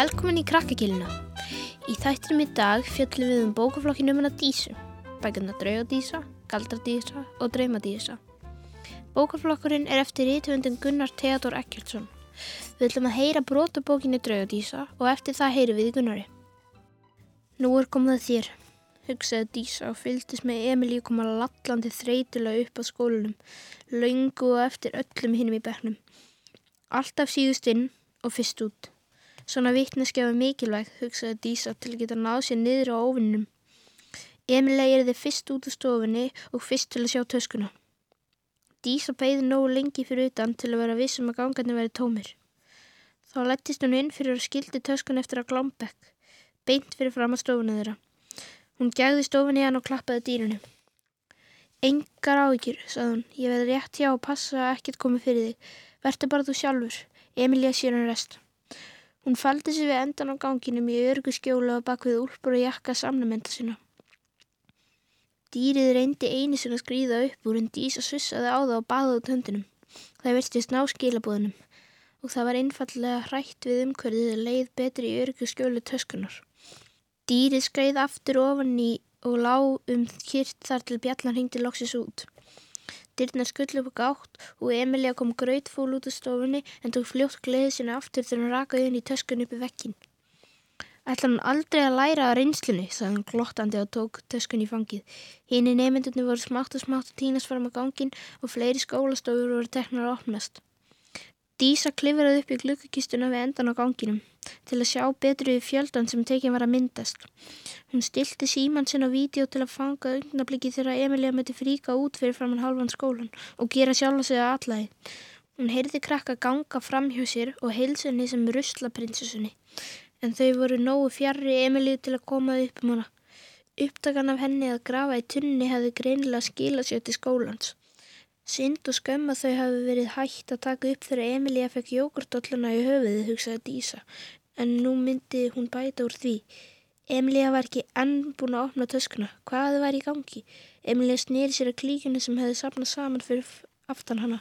Velkomin í krakkakilina. Í þættinum í dag fjöllum við um bókaflokkinu um hana Dísu. Bækuna Draugadísa, Galdradísa og Draumadísa. Bókaflokkurinn er eftir rítvöndin Gunnar Theodor Ekkertsson. Við ætlum að heyra brotabókinu Draugadísa og eftir það heyri við Gunnari. Nú er komið þér, hugsaði Dísa og fylgdist með Emilíu koma lallandi þreytulega upp á skólunum, laungu og eftir öllum hinnum í bernum. Alltaf síðust inn og fyrst út. Svona vittneskjafa mikilvæg, hugsaði Dísa til að geta náð sér niður á ofinnum. Emilega er þið fyrst út á stofunni og fyrst til að sjá töskuna. Dísa beigði nógu lengi fyrir utan til að vera vissum að gangarnir veri tómir. Þá lettist hún inn fyrir að skildi töskun eftir að glámbekk, beint fyrir fram að stofunni þeirra. Hún gegði stofunni hann og klappaði dýrunni. Engar áhyggjur, sagði hún, ég veði rétt hjá að passa að ekkert komi fyrir þig. Vertu bara þú sjálfur, Emilia sér hann rest. Hún faldi sig við endan á ganginum í örgu skjóla og bak við úlpur og jakka samnamenda sína. Dýrið reyndi einu sinna að skrýða upp úr en Dísa svissaði á það og baði út höndinum. Það verstist ná skilabóðunum og það var einfallega hrætt við umhverfið að leið betri í örgu skjólu töskunar. Dýrið skreið aftur ofan í og lág um kýrt þar til bjallan hingdi loksis út. Dyrna skullu upp á gátt og Emilia kom grautfól út af stofunni en tók fljótt gleðið sinna aftur þegar hann rakaði inn í töskun uppi vekkin. Ætla hann aldrei að læra að reynslunni, sagði hann glottandi og tók töskun í fangið. Hínni nefndunni voru smátt og smátt og tínast fram á gangin og fleiri skólastofur voru teknar að opnast. Dísa klifraði upp í glukkakistuna við endan á ganginum til að sjá betru í fjöldan sem tekin var að myndast. Hún stilti síman sinn á vídeo til að fanga augnabliki þegar Emilia mötti fríka út fyrir framann halvan skólan og gera sjálfa sig að allægi. Hún heyrði krakka ganga fram hjá sér og heilsunni sem ruslaprinsessunni en þau voru nógu fjarrri Emilíu til að koma upp um hana. Upptakan af henni að grafa í tunni hefði greinilega skilað sér til skólans. Synd og skömm að þau hafi verið hægt að taka upp þegar Emilía fekk jógurdolluna í höfuðið, hugsaði Dísa, en nú myndi hún bæta úr því. Emilía var ekki enn búin að opna töskuna. Hvaði var í gangi? Emilía snýri sér að klíkinu sem hefði sapnað saman fyrir aftan hana.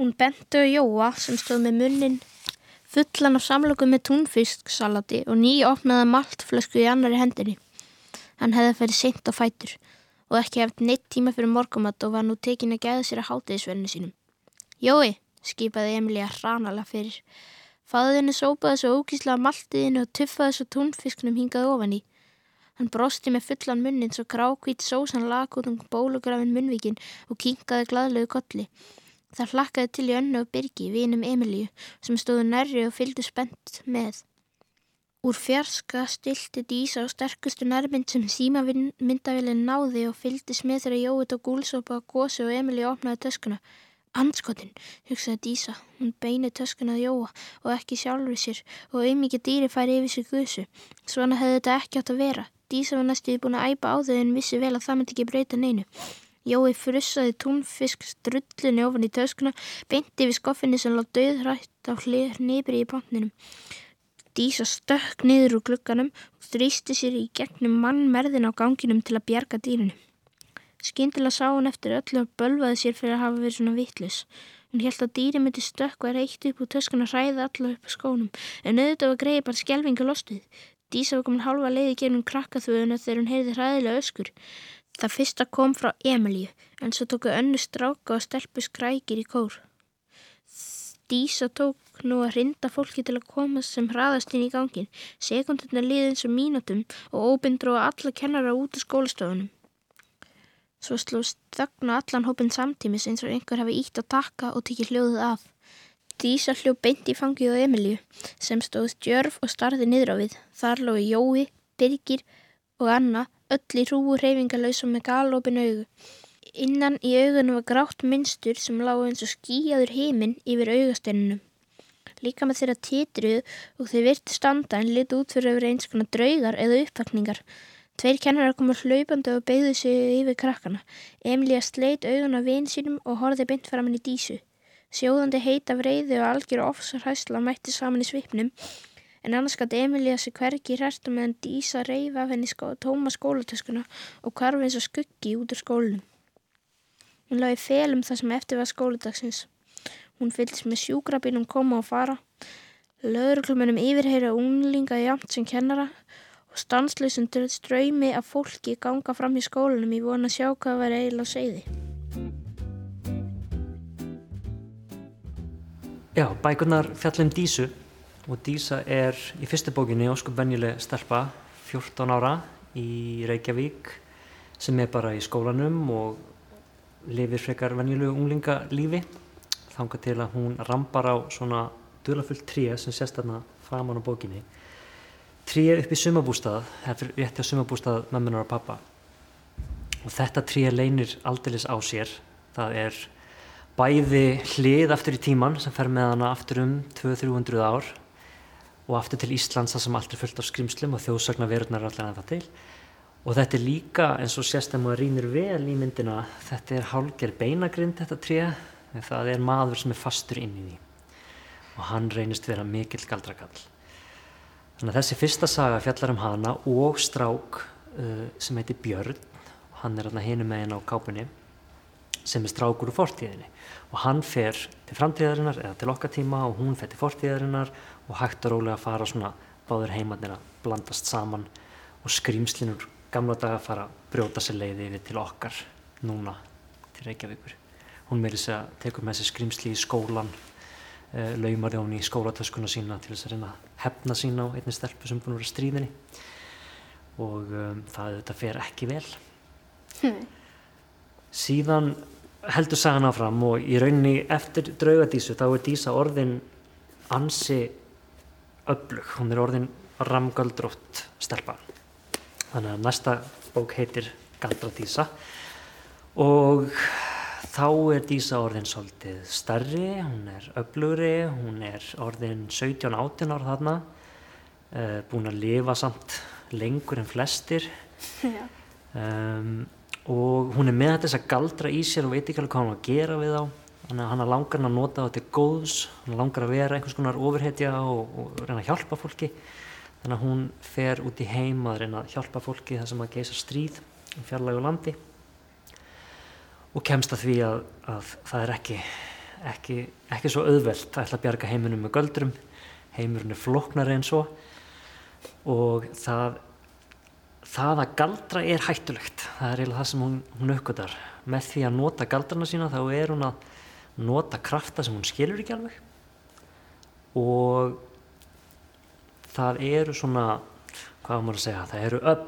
Hún benti á Jóa sem stóð með munnin fullan af samlokum með túnfisksalati og nýjopnaða maltflösku í annari hendinni. Hann hefði ferið seint á fætur og ekki hefði neitt tíma fyrir morgumatt og var nú tekin að geða sér að hátiðisverðinu sínum. Jói, skipaði Emilía hranalega fyrir. Faðinni sópaði svo ógíslega maltiðinu og tuffaði svo túnfisknum hingað ofan í. Hann brosti með fullan munnin svo grákvít sósan lag út um bólugrafin munnvíkin og kinkaði gladlegu kolli. Það hlakkaði til í önnu og byrgi, vinum Emilíu, sem stóðu nærri og fylgdu spennt með. Úr fjarska stilti Dísa á sterkustu nærmynd sem símamyndavillin náði og fylgdist með þegar Jói tók gúlsopa á gósi og Emilíu opnaði töskuna. Anskotin, hugsaði Dísa, hún beini töskuna að Jóa og ekki sjálfur sér og auðmikið dýri færi yfir sig guðsu. Svona hefði þetta ekki átt að vera. Dísa var næstuði búin að æpa á þau en vissi vel að það myndi ekki breyta neinu. Jói frussaði túnfisk strullunni ofan í töskuna, beinti við skoffinni sem lág döðrætt á hnibri í bantninum. Dísa stökk niður úr glugganum og þrýsti sér í gegnum mannmerðin á ganginum til að bjarga dýrinu. Skyndilega sá hún eftir öllu og bölvaði sér fyrir að hafa verið svona vittlus. Hún held að dýri myndi stökk og eitt upp úr töskuna og hræði alla upp á skónum, en auðvitað var greið bara skjelvinga lostuð. Dísa var komin halva leiði gegnum krakkaþvöðuna þegar hún heyrði hræðilega öskur. Það fyrsta kom frá Emilíu en svo tóku önnu stráka og stelpu skrækir í kór. Dísa tók nú að rinda fólki til að koma sem hraðast inn í gangin. Sekundurna liði eins og mínutum og óbindróða alla kennara út af skólastofunum. Svo slúst þögnu allan hópin samtímis eins og einhver hafi ítt að taka og tekið hljóðið af. Dísa hljó beint í fangið á Emilíu sem stóð djörf og starði niður á við. Þar lói Jói, Birgir og Anna öll í hrúu hreyfingalauðs og með galopin augu. Innan í augunum var grátt minnstur sem lág eins og skíjaður heiminn yfir augastennunum. Líka með þeirra titruð og þeir virti standa en lit út fyrir yfir eins konar draugar eða uppvakningar. Tveir kennarar komur hlaupandi og beigðu sig yfir krakkana. Emilía sleit augun af vinn sínum og horfið beint fram henni dísu. Sjóðandi heita vreiði og algjör ofsar hæsla mætti saman í svipnum en annars gæti Emilía sig hvergi hrært og meðan Dísa reyf af henni skó, tóma skólatöskuna og karfi eins og skuggi út úr skólunum. Hún laði felum það sem eftir var skóladagsins. Hún fylgst með sjúkrabínum koma og fara, Lögurklummunum yfirheyra unglinga jamt sem kennara og stanslösum til ströymi af fólki ganga fram í skólanum. Í vona að sjá hvað var eiginlega seiði. Já, bækurnar fjallum Dísu og Dísa er í fyrstu bókinni óskup venjuleg stelpa, 14 ára í Reykjavík sem er bara í skólanum og lifir frekar venjulegu unglinga lífi þanga til að hún rambar á svona dölafullt tríu sem sést þarna framan á bókinni. Tríu upp í sumabústað er rétti á sumabústað mömmunar og pappa og þetta tríu leynir aldeilis á sér. Það er bæði hlið aftur í tíman sem fer með hana aftur um 200-300 ár og aftur til Íslands það sem allt er fullt af skrimslum og þjóðsagna verurnar er allir að það til. Og þetta er líka eins og sérstæðum að rínir vel í myndina þetta er hálger beinagrind þetta tré það er maður sem er fastur inn í því. Og hann reynist vera mikill galdrakall þannig að þessi fyrsta saga fjallar um hana og strák uh, sem heitir Björn. Hann er hérna hinu megin á kápunni sem er strákur úr fortíðinni. Og hann fer til framtíðarinnar eða til okkar tíma og hún fer til fortíðarinnar. Og hægt og rólega fara svona báður heimarnir að blandast saman. Og skrýmslinur gamla daga fara að brjóta sér leiði yfir til okkar núna til Reykjavíkur. Hún meiri sér að tekur með sér skrimsli í skólan, uh, laumar hún í skólatöskuna sína til þess að reyna að hefna sína á einni stelpu sem búin að vera stríðinni og um, það þetta fer ekki vel. Hmm. Síðan heldur sagan áfram og í rauninni eftir draugadísu þá er dísa orðin ansi öflug, hún er orðin ramgaldrótt stelpa þannig að næsta bók heitir Galdra Dísa og þá er Dísa orðin svolítið starri, hún er öflugri, hún er orðin 17-18 ár þarna uh, búin að lifa samt lengur en flestir. Um, og hún er með þess að galdra í sér og veit ekki alveg hvað hann að gera við þá. Þannig að hann langar hann að nota þetta góðs hann langar að vera einhvers konar ofurhetja og, og reyna að hjálpa fólki. Þannig að hún fer út í heim að reyna að hjálpa fólki þar sem að geisa stríð um fjarlægu landi og kemst að því að, að það er ekki, ekki, ekki svo auðvelt. Að ætla að bjarga heiminum með göldrum. Heimurinn er floknari en svo. Og það það að galdra er hættulegt. Það er eiginlega það sem hún, hún aukvöldar með því að nota galdrana sína þá er hún að nota krafta sem hún skilur ekki alveg. Og það eru svona hvað maður að segja, það eru öll,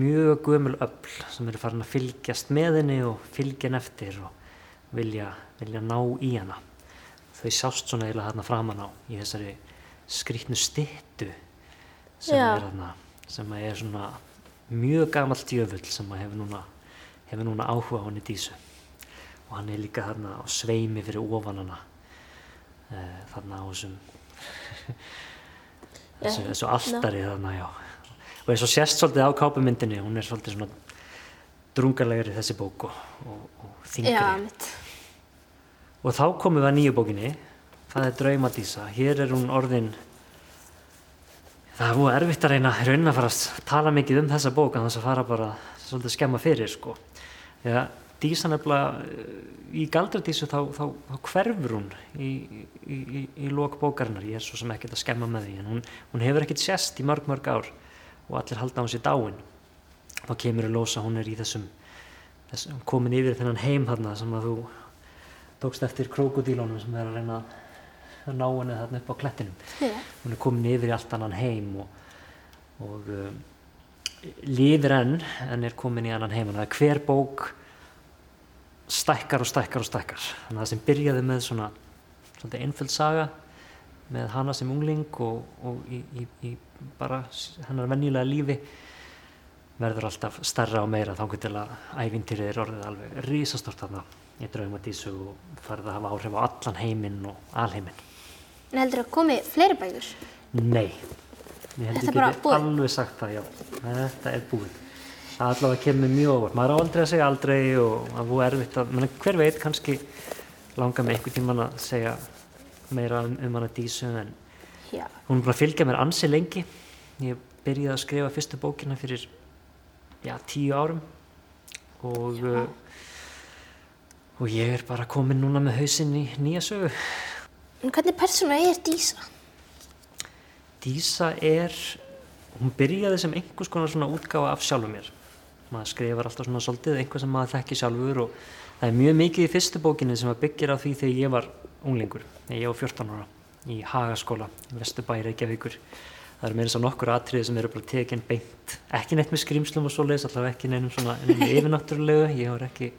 mjög gömul öll sem eru farin að fylgjast með henni og fylgja henni eftir og vilja, vilja ná í hana þau sást svona eiginlega hérna framan á í þessari skrítnu stittu sem Já. er hérna sem er svona mjög gamalt djöfull sem hefur núna hefur núna áhuga á henni dísu og hann er líka hérna á sveimi fyrir ofan hana e, þarna á þessum þessu, þessu alltari þarna, já. Og eins og sérst svolítið á kápumyndinni, hún er svolítið svona drungarlegri þessi bók og, og, og þingri. Já, og þá komum við að nýju bókinni, það er Draumadísa. Hér er hún orðin, það er búið erfitt að reyna, reyna að fara að tala mikið um þessa bók, en þess að fara bara svolítið skemma fyrir, sko. Þegar Dísa nefnilega í Galdradísu þá, þá, þá hverfur hún í, í, í, í lok bókarinnar ég er svo sem ekkert að skemma með því en hún, hún hefur ekkert sest í mörg mörg ár og allir halda á hans í dáin. Þá kemur að losa hún er í þessum, þessum komin yfir þennan heim þarna sem að þú tókst eftir krokodílónum sem er að reyna að ná henni þarna upp á klettinum. Yeah. hún er komin yfir í allt annan heim og, og um, lifir enn en er komin í annan heim. Það er hver bók stækkar og stækkar og stækkar. Þannig að það sem byrjaði með svona svolítið einföld saga með hana sem ungling og, og í, í, í bara hennar venjulega lífi verður alltaf starra og meira þá getur til að ævintýrið er orðið alveg risastort þarna í draumadísu og farið að hafa áhrif á allan heiminn og alheiminn. En heldur það að komi fleiri bækur? Nei, ég heldur ekki alveg sagt það, já, þetta er búið. Það allavega kemur mjög óvart. Maður á aldrei að segja aldrei og það búið erfitt að menn, hver veit kannski langar mig einhvern tíman að segja meira um, um hana dísu en Já. hún er bara að fylgja mér ansi lengi ég byrjaði að skrifa fyrstu bókina fyrir já, tíu árum og uh, og ég er bara komin núna með hausinn í nýja sögu En hvernig persóna er dísa? Dísa er, hún byrjaði sem einhvers konar svona útgáfa af sjálfum mér. Maður skrifar alltaf svona svolítið einhvað sem maður þekki sjálfur og það er mjög mikið í fyrstu bókinni sem að byggja á því þegar ég var unglingur, ég var 14 ára í Hagaskóla, Vesturbæri, Reykjavíkur. Það eru meira svo nokkur atriði sem eru bara tekinn beint, ekki neitt með skrimslum og svoleiðis, allavega ekki neinum svona yfirnáttúrulegu, ég var ekki,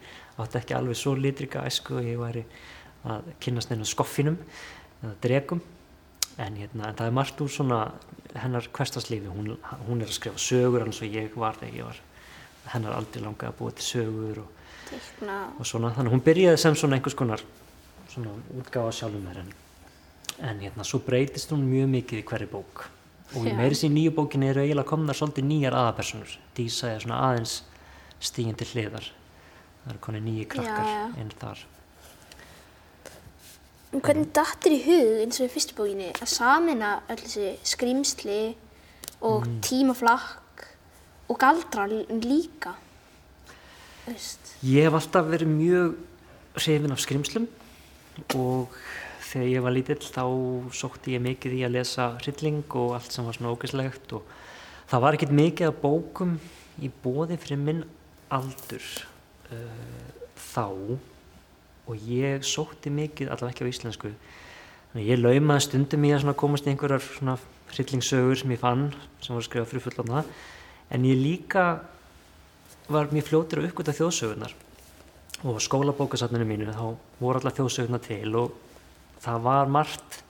átti ekki alveg svo litrika æsku og ég væri að kynast neina skoffinum eða dregum en, hérna, en það er margt úr svona hennar hverstaslífi, hún, hún er að skrifa sögur alveg svo ég var þegar ég var hennar aldrei langaði að búa til sögur og, og svona, þannig að hún byrjaði sem svona einhvers konar svona útgáfa sjálfum mér en, en hérna, svo breytist hún mjög mikið í hverju bók. Og í Já. meiri sín nýju bókinni eru eiginlega komnar svolítið nýjar aðapersonur Dísa er svona aðeins stígin til hliðar. Það eru konið nýji krakkar Já, já. inn þar. En hvernig dattir í hug eins og í fyrstu bókinni að samina öll þessi skrýmsli og tímaflakk og galdra líka? Þú veist. Ég hef alltaf verið mjög hrifin af skrimslum og þegar ég var lítill þá sótti ég mikið í að lesa hrylling og allt sem var svona ógæslegt og það var ekkert mikið af bókum í bóði fyrir minn aldur uh, þá og ég sótti mikið, allavega ekki á íslensku þannig að ég laumaði stundum í að komast í einhverjar svona hryllingssögur sem ég fann sem voru skrifað fyrir fullorna en ég líka var mjög fljótur að uppgöta þjóðsögurnar. Og skólabókasafninu mínu þá voru allar þjóðsögurnar til og það var margt.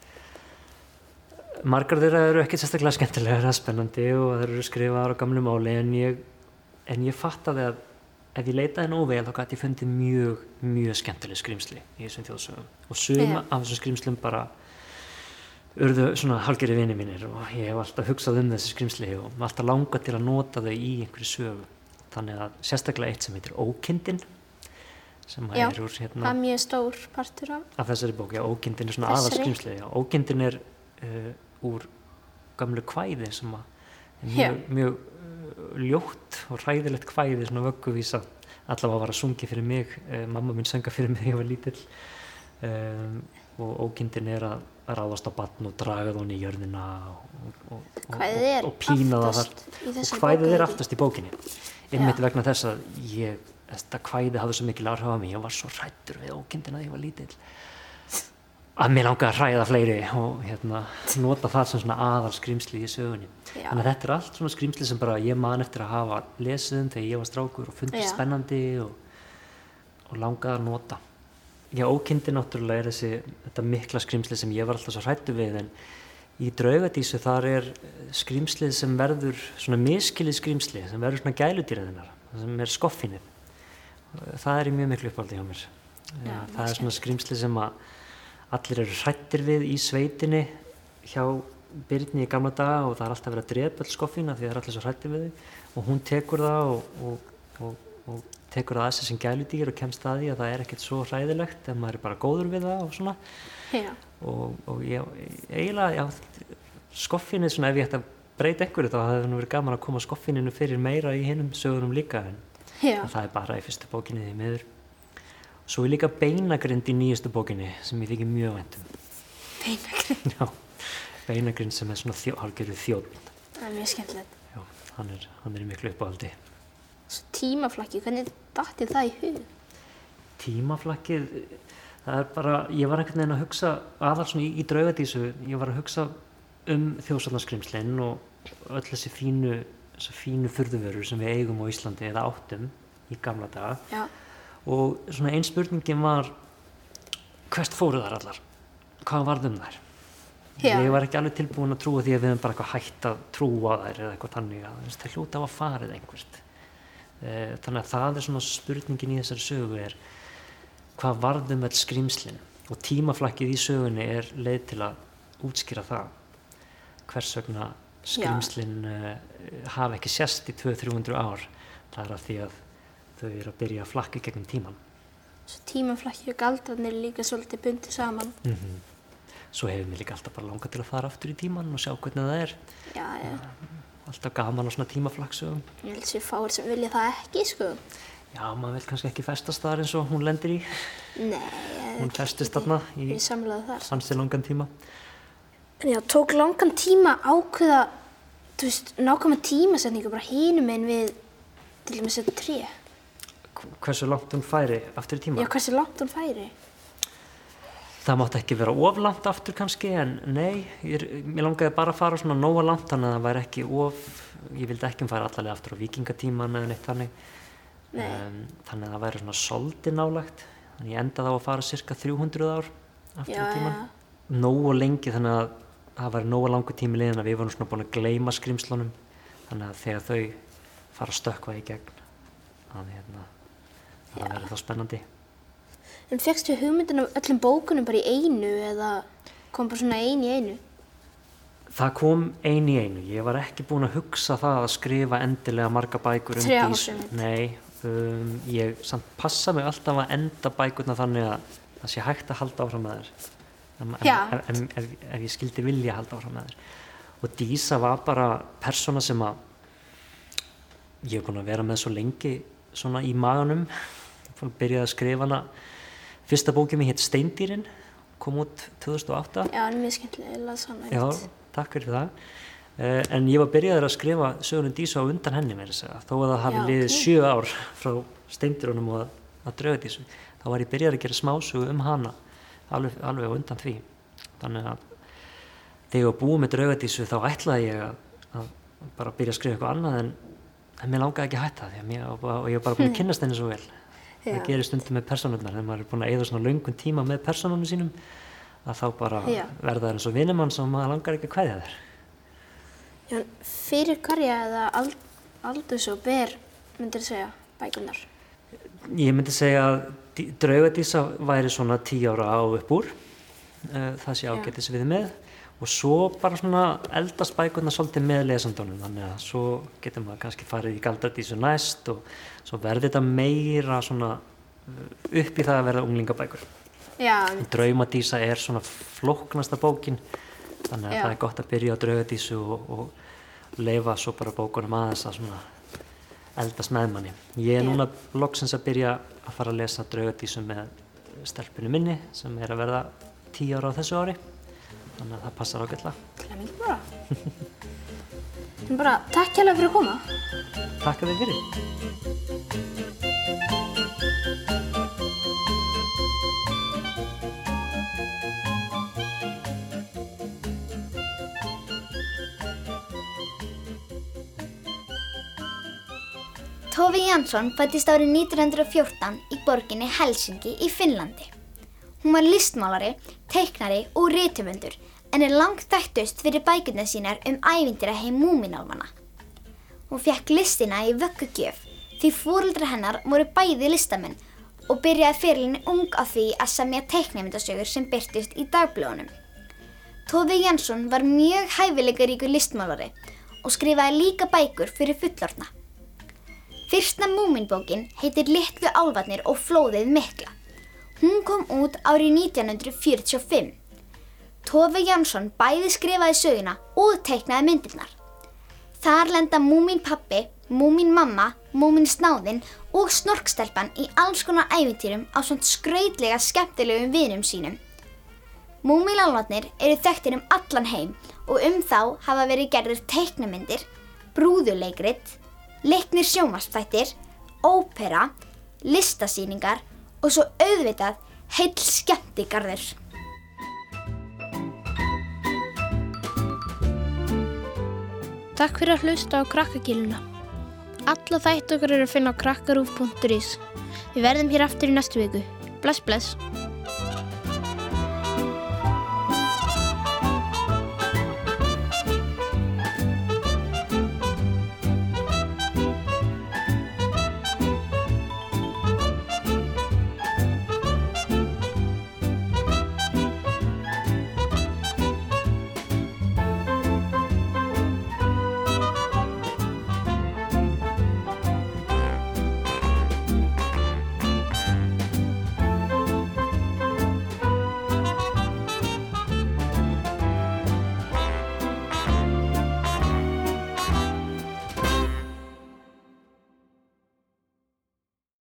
Margar þeirra eru ekki sérstaklega skemmtilegar eða spennandi og þeir eru skrifaðar á gamlu máli en ég, en ég fattaði að ef ég leitaði nógu vel þá gæti ég fundið mjög, mjög skemmtileg skrimsli í þessum þjóðsögum. Og suma Já. af þessum skrimslum bara urðu svona halgeri vini mínir og ég hef alltaf hugsað um þessi skrimsli og alltaf langað til að nota þau í einhverju sögu. Þannig að sérstaklega eitt sem heitir Ókindin sem Já, er úr hérna er mjög stór partur af. af þessari bók, já, Ókindin er svona já, Ókindin er uh, úr gamlu kvæði sem að er mjög, mjög uh, ljótt og hræðilegt kvæði svona vögguvísa allavega var að sungi fyrir mig uh, mamma mín sönga fyrir mig þegar ég var lítill. Um, og Ókindin er að að ráðast á batn og draga það í jörðina og, og, og, og, pína það þar. og kvæðið er aftast í bókinni. Einmitt vegna þess að ég þetta kvæði hafði svo mikil áhrif á mig. Ég var svo hrættur við ókindina þegar ég var lítill. Að mér langaði að hræða fleiri og hérna, nota það sem svona aðal skrýmsli í sögunni. Já. þannig að þetta er allt svona skrýmsli sem bara ég man eftir að hafa lesið um þegar ég var strákur og fundið spennandi og, og langaði að nota já, ókindi náttúrulega er þessi þetta mikla skrýmsli sem ég var alltaf svo hrættu við en í draugadísu þar er skrýmslið sem verður svona miskilið skrýmsli sem verður svona gæludýraðinnar sem er skoffinið. Það er í mjög miklu uppáldi hjá mér. Já, það er svona skrýmsli sem að allir eru hrættir við í sveitinni hjá Byrni í gamla daga og það er alltaf verið að drepa skoffina því það er allir svo hrættir við þau. Og hún tekur það og, og, og, og tekur það að sig sem gæludýr og kemst að því að það er ekkert svo hræðilegt en maður er bara góður við það og svona Já, og, og ég, eiginlega, já, skoffinni svona ef ég ætti að breyta einhverju þá hefði nú verið gaman að koma skoffininu fyrir meira í hinnum sögunum líka en, það er bara í fyrstu bókinni því miður. Svo er líka beinagrind í nýjustu bókinni sem ég þykir mjög væntum. beinagrind. Já, beinagrind sem er svona þjó, hálfgerðu þjóðn. Það er mjög skemmtilegt. Já, hann er, hann er miklu uppáhaldi. Tímaflakki, hvernig datti það í hug? Tímaflakkið, það er bara, ég var einhvern veginn að hugsa, aðal svona í, í draugadísu, ég var að hugsa um þjóðsarnaskrimslinn og öll þessi fínu, fínu furðuvörur sem við eigum á Íslandi eða áttum í gamla daga Já, og svona einn spurningin var hvert fóru þar allar? Hvað varð um þær? Já. Ég var ekki alveg tilbúin að trúa því að við hefum bara eitthvað hægt að trúa þær eða eitthvað þannig að þeir hljóta á að farið einhvert. Eh, Þannig að það er svona spurningin í þessari sögu er hvað varðum öll skrýmslin og tímaflakkið í sögunni er leið til að útskýra það. Hvers vegna skrýmslin uh, hafa ekki sérst í 200-300 ár? Það er af því að þau eru að byrja að flakka í gegnum tíman svo tímaflakki og galdrarnir líka svolítið bundið saman. mm svo hefur mér líka alltaf bara langað til að fara aftur í tíman og sjá hvernig það er. Já, já, alltaf gaman á svona tímaflaksögum ég held sér fáir sem vilja það ekki, sko. já, maður vil kannski ekki festast þar eins og hún lendir í Nei, hún festist þarna í Ég samlaði þar. ansi langan tíma En já, tók langan tíma ákveða, þú veist, nákvæma tímasetningu bara hinum einn við til dæmis þetta tré. Hversu langt hún færi aftur í tíma? Já, hversu langt hún færi? Það mátti ekki vera of langt aftur kannski en nei, ég, mér langaði bara að fara svona nóga langt þannig að það væri ekki of, ég vildi ekki fara allavega aftur á vikingatíman eða neitt þannig. Nei. Um, þannig að það væri svona soldi nálagt. Þannig ég endaði á að fara cirka 300 ár aftur í tíman. já. Nógu lengi þannig að það væri nógu langu tími liðin að við vorum svona búin að gleyma skrimslunum. Þannig að þegar þau fara að stökkva í gegn, að hérna, það verður þá spennandi. En fegstu hugmyndin af öllum bókunum bara í einu eða kom bara svona ein í einu? Það kom ein í einu. Ég var ekki búin að hugsa það að skrifa endilega marga bækur um einmitt. Nei, um, ég samt passa mig alltaf að enda bækurna þannig að það sé hægt að halda áfram með þér. Ef, ef, ef, ef, ég skildi vilja halda áfram með þér. Og Dísa var bara persóna sem að ég er búin að vera með svo lengi svona í maganum. Byrjaði að skrifa hana. Fyrsta bókið mér hétt Steindýrin, kom út 2008. Já, en mjög skemmtilega, ég las hana Já, einmitt. takk fyrir það. Uh, en ég var byrjaður að skrifa sögunum Dísu á undan henni með þess að þó að það hafi Já, liðið ok. sjö ár frá steindurunum og að, að drauga Dísu þá var ég byrjaður að gera smásögu um hana alveg, alveg á undan því þannig að þegar ég var búið með drauga Dísu þá ætlaði ég að, að bara byrja að skrifa eitthvað annað en, en mér langaði ekki að hætta því að mér, og, og ég var bara búin að kynnast henni svo vel Já. Það gerir stundum með personurnar þegar maður er búin að eigða svona löngun tíma með personunum sínum að þá bara Já. verða það eins og vinnumann sem maður langar ekki að kvæðja þér Já, fyrir hverja eða ald, aldurs og ber, myndir þú segja, bækunar? Ég myndi segja að dí- draugadísa væri svona tíu ára á upp úr, uh, það sé ágætis við með og svo bara svona eldast bækurna svolítið með lesandunum þannig að svo getur maður kannski farið í galdradísu næst og svo verður þetta meira svona uh, upp í það að verða unglingabækur. Já, Draumadísa er svona flóknasta bókin þannig að Já. það er gott að byrja á draugadísu og, og leifa svo bara bókunum aðeins að svona eldast með manni. Ég er núna loksins að byrja að fara að lesa draugadísu með stelpunni minni sem er að verða tíu ára á þessu ári þannig að það passar ágætlega. Klemming bara. en bara, takk hérlega fyrir að koma. Takk að þið fyrir. Tove Jansson fættist árið 1914 í borginni Helsingi í Finnlandi. Hún var listmálari, teiknari og rithöfundur en er langt þekktust fyrir bækurnar sínar um ævindira heim múminálfana. Hún fekk listina í vöggugjöf því fóreldra hennar voru bæði listamenn og byrjaði fyrirlinni ung á því að semja teiknæmyndasögur sem byrtist í dagblóðunum. Tove Jansson var mjög hæfileikaríkur listmálari og skrifaði líka bækur fyrir fullorna. Fyrsta múminbókin heitir Littlu álfarnir og flóðið mikla. Hún kom út árið 1945. Tove Jansson bæði skrifaði söguna og teiknaði myndirnar. Þar lenda múmin pappi, múmin mamma, múmin snáðinn og snorkstelpan í alls konar æfintýrum á svona skrautlega skemmtilegum vinum sínum. Múmilálfarnir eru þekktir um allan heim og um þá hafa verið gerðir teiknamyndir, brúðuleikrit, leiknir sjónvarsþættir, ópera, listasýningar og svo auðvitað heill skemmtigarður. Takk fyrir að hlusta á krakkakíluna. Alla þætt okkar eru að finna á krakkarúf.is. Við verðum hér aftur í næstu viku. Bless, bless.